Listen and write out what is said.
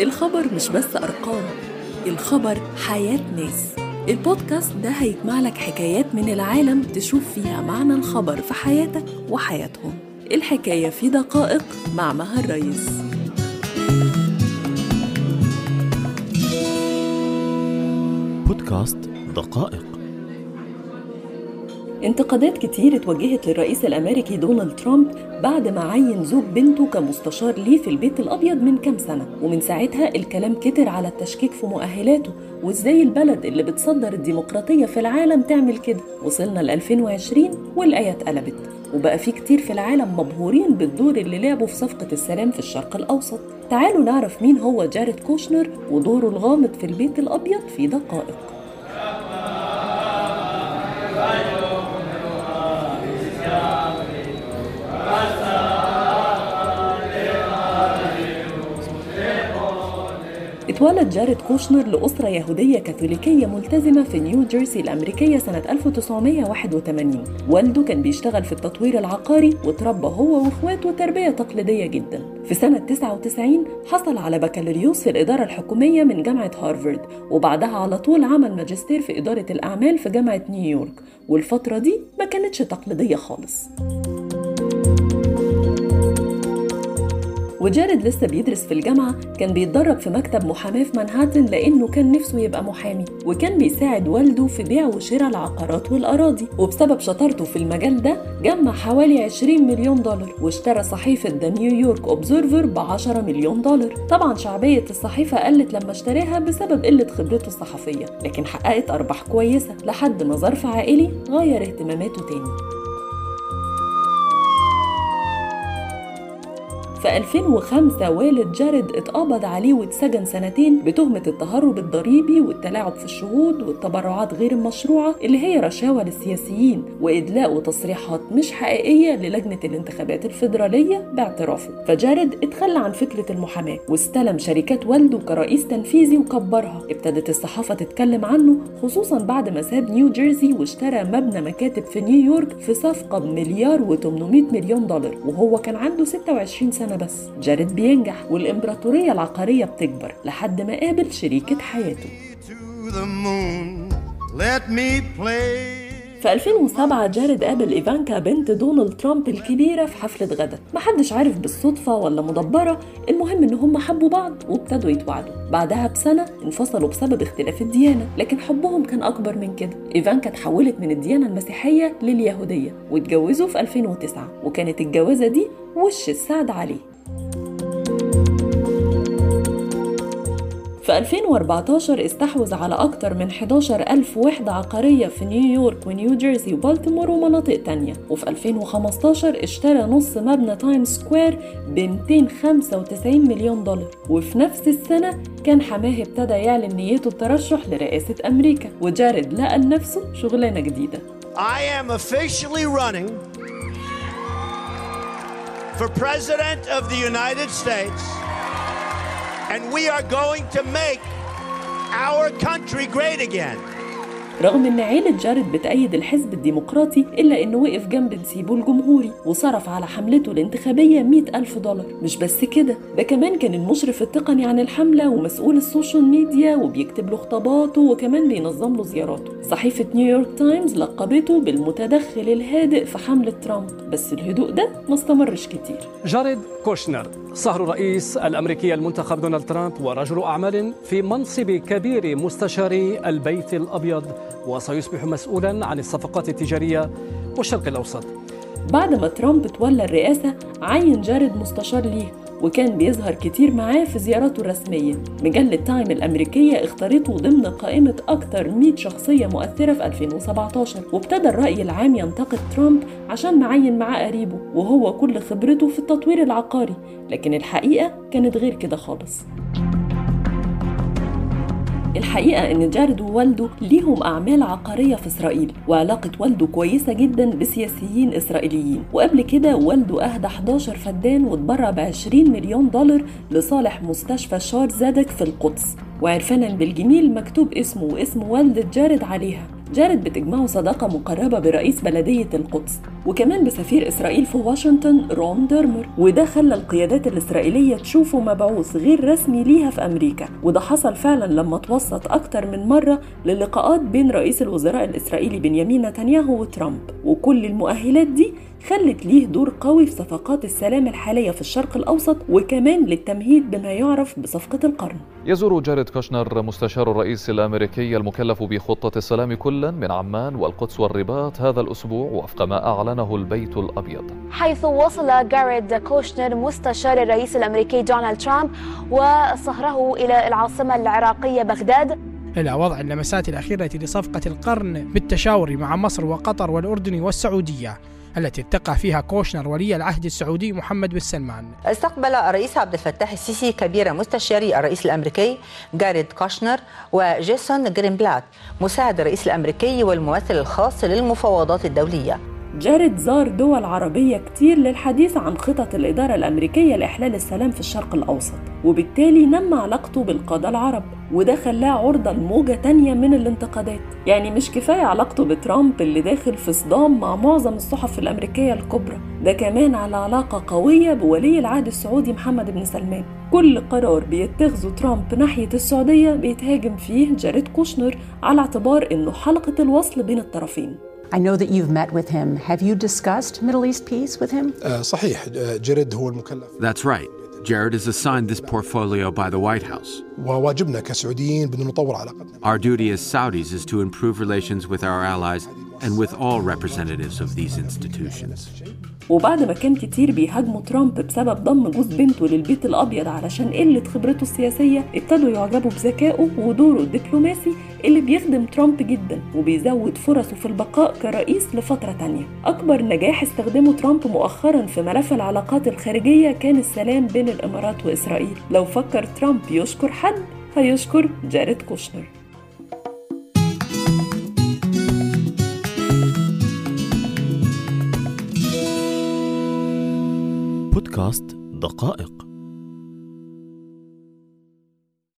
الخبر مش بس أرقام الخبر حياة ناس. البودكاست ده هيجمع لك حكايات من العالم تشوف فيها معنى الخبر في حياتك وحياتهم. الحكاية في دقائق مع مها الرئيس بودكاست دقائق. انتقادات كتير اتوجهت للرئيس الأمريكي دونالد ترامب بعد ما عين زوج بنته كمستشار ليه في البيت الأبيض من كام سنة. ومن ساعتها الكلام كتر على التشكيك في مؤهلاته. وإزاي البلد اللي بتصدر الديمقراطية في العالم تعمل كده؟ وصلنا ل 2020 والايه اتقلبت وبقى في كتير في العالم مبهورين بالدور اللي لعبه في صفقة السلام في الشرق الأوسط. تعالوا نعرف مين هو جاريد كوشنر ودوره الغامض في البيت الأبيض في دقائق. اتولد جاريد كوشنر لأسرة يهودية كاثوليكية ملتزمة في نيو جيرسي الأمريكية سنة 1981 والده كان بيشتغل في التطوير العقاري وتربى هو وإخواته تربية تقليدية جدا. في سنة 99 حصل على بكالوريوس في الإدارة الحكومية من جامعة هارفارد وبعدها على طول عمل ماجستير في إدارة الأعمال في جامعة نيويورك. والفترة دي ما كانتش تقليدية خالص. وجارد لسه بيدرس في الجامعة كان بيتدرب في مكتب محاماة في مانهاتن لأنه كان نفسه يبقى محامي وكان بيساعد والده في بيع وشراء العقارات والأراضي. وبسبب شطارته في المجال ده جمع حوالي 20 مليون دولار واشترى صحيفة ذا نيويورك أوبزرفر ب 10 مليون دولار. طبعا شعبية الصحيفة قلت لما اشتراها بسبب قلة خبرته الصحفية لكن حققت أرباح كويسة. لحد ما ظرف عائلي غير اهتماماته تاني. في 2005 والد جارد اتقبض عليه واتسجن سنتين بتهمة التهرب الضريبي والتلاعب في الشهود والتبرعات غير المشروعة اللي هي رشاوى للسياسيين وإدلاء وتصريحات مش حقيقية للجنة الانتخابات الفيدرالية باعترافه. فجارد اتخلى عن فكرة المحاماة واستلم شركات والده كرئيس تنفيذي وكبرها. ابتدت الصحافة تتكلم عنه خصوصا بعد ما ساب نيو جيرسي واشترى مبنى مكاتب في نيويورك في صفقة بمليار و800 مليون دولار وهو كان عنده 26 سنة. سنة بس. جارد بينجح والإمبراطورية العقارية بتكبر لحد ما قابل شريكة حياته. في 2007 جارد قابل إيفانكا بنت دونالد ترامب الكبيرة في حفلة غدا محدش عارف بالصدفة ولا مدبرة المهم إن هم حبوا بعض وابتدوا يتواعدوا. بعدها بسنة انفصلوا بسبب اختلاف الديانة لكن حبهم كان أكبر من كده. إيفانكا اتحولت من الديانة المسيحية لليهودية واتجوزوا في 2009 وكانت الجوازة دي وش السعد عليه في 2014 استحوذ على أكثر من 11 ألف وحدة عقارية في نيويورك ونيو جيرسي وبالتيمور ومناطق تانية. وفي 2015 اشترى نص مبنى تايم سكوير ب 295 مليون دولار. وفي نفس السنة كان حماه ابتدى يعلن نيته الترشح لرئاسة أمريكا وجارد لقى لنفسه شغلانة جديدة. I am officially running for President of the United States and we are going to make our country great again. رغم إن عيلة جارد بتأيد الحزب الديمقراطي إلا إنه وقف جنب نسيبه الجمهوري وصرف على حملته الانتخابية 100 ألف دولار. مش بس كده ده كمان كان المشرف التقني عن الحملة ومسؤول ال social media وبيكتب له خطاباته وكمان بينظم له زياراته. صحيفة نيويورك تايمز لقبته بالمتدخل الهادئ في حملة ترامب. بس الهدوء ده ما استمرش كتير. جاريد كوشنر صهر الرئيس الأمريكي المنتخب دونالد ترامب ورجل أعمال في منصب كبير مستشاري البيت الأبيض وسيصبح مسؤولا عن الصفقات التجارية والشرق الأوسط. بعد ما ترامب تولى الرئاسة عين جارد مستشار ليه وكان بيظهر كتير معاه في زياراته الرسمية. مجلة تايم الأمريكية اختارته ضمن قائمة أكثر 100 شخصية مؤثرة في 2017 وابتدى الرأي العام ينتقد ترامب عشان معين معاه قريبه وهو كل خبرته في التطوير العقاري. لكن الحقيقة كانت غير كده خالص. الحقيقة إن جارد ووالده ليهم أعمال عقارية في إسرائيل وعلاقة والده كويسة جدا بسياسيين إسرائيليين. وقبل كده والده أهدى 11 فدان واتبرع ب 20 مليون دولار لصالح مستشفى شار زادك في القدس. وعرفانا بالجميل مكتوب اسمه واسم والدة جارد عليها. جارد بتجمعه صداقة مقربة برئيس بلدية القدس. وكمان بسفير إسرائيل في واشنطن رون ديرمر وده خلى القيادات الإسرائيلية تشوفه مبعوث غير رسمي ليها في أمريكا. وده حصل فعلا لما توسط أكتر من مرة للقاءات بين رئيس الوزراء الإسرائيلي بنيامين نتنياهو وترامب. وكل المؤهلات دي خلت ليه دور قوي في صفقات السلام الحالية في الشرق الأوسط وكمان للتمهيد بما يعرف بصفقة القرن. يزور جاريد كوشنر مستشار الرئيس الأمريكي المكلف بخطة السلام كلا من عمان والقدس والرباط هذا الأسبوع وفق ما أعلنه البيت الأبيض. حيث وصل جاريد كوشنر مستشار الرئيس الأمريكي دونالد ترامب وصهره إلى العاصمة العراقية بغداد. إلى وضع اللمسات الأخيرة لصفقة القرن بالتشاور مع مصر وقطر والأردن والسعودية التي التقى فيها كوشنر ولي العهد السعودي محمد بن سلمان. استقبل الرئيس عبد الفتاح السيسي كبير مستشاري الرئيس الأمريكي جاريد كوشنر وجيسون جرينبلات مساعد الرئيس الأمريكي والممثل الخاص للمفاوضات الدولية. جارد زار دول عربية كتير للحديث عن خطط الإدارة الأمريكية لإحلال السلام في الشرق الأوسط وبالتالي نمى علاقته بالقادة العرب وده خلاه عرضة لموجة تانية من الانتقادات. يعني مش كفاية علاقته بترامب اللي داخل في صدام مع معظم الصحف الأمريكية الكبرى ده كمان على علاقة قوية بولي العهد السعودي محمد بن سلمان. كل قرار بيتخذه ترامب ناحية السعودية بيتهاجم فيه جاريد كوشنر على اعتبار إنه حلقة الوصل بين الطرفين. I know that you've met with him. Have you discussed Middle East peace with him? That's right. Jared is assigned this portfolio by the White House. Our duty as Saudis is to improve relations with our allies and with all representatives of these institutions. وبعد ما كان كتير بيهاجموا ترامب بسبب ضم جوز بنته للبيت الأبيض علشان قلة خبرته السياسية ابتدوا يعجبوا بذكائه ودوره الدبلوماسي اللي بيخدم ترامب جدا وبيزود فرصه في البقاء كرئيس لفترة تانية. أكبر نجاح استخدمه ترامب مؤخرا في ملف العلاقات الخارجية كان السلام بين الإمارات وإسرائيل. لو فكر ترامب يشكر حد هيشكر جاريد كوشنر. بودكاست دقائق.